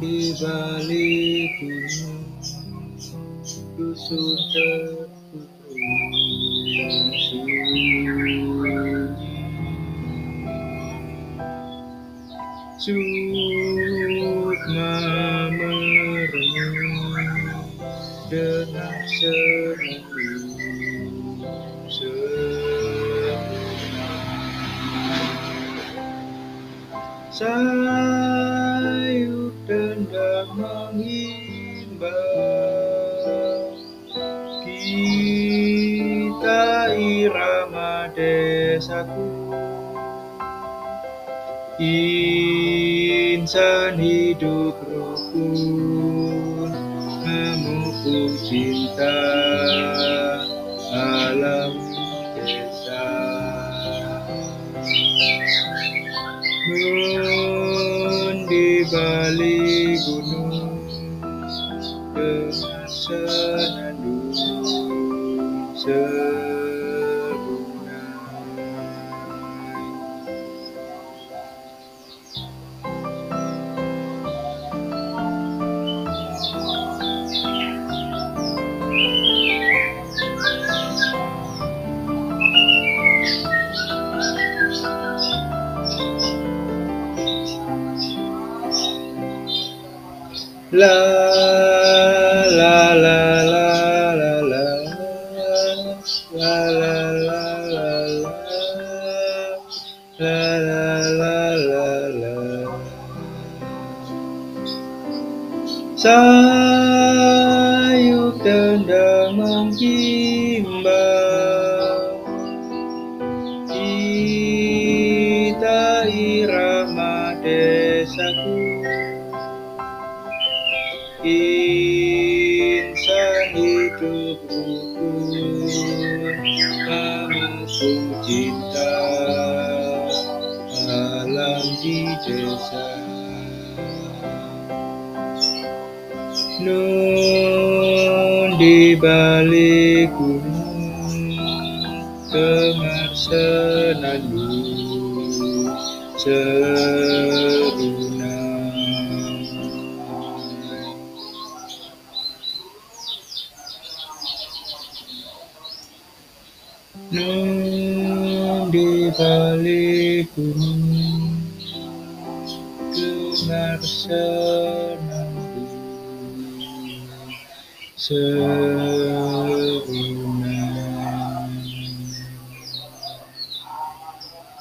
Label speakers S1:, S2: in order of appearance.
S1: dibalik dusun Cuma merenung dengan senyum tendang mengimbau Kita irama desaku Insan hidup rukun Memupuk cinta alam desa. Nun di balik gunung dengan senandung sebungai Thank you. La la la la la la la la la la la la la la Sayup tendang menghimbau Insan hidup rukun Mengusung cinta Alam di desa. Nun di balik gunung Dengar senandung serunai Nun di balik gunung senandung serunai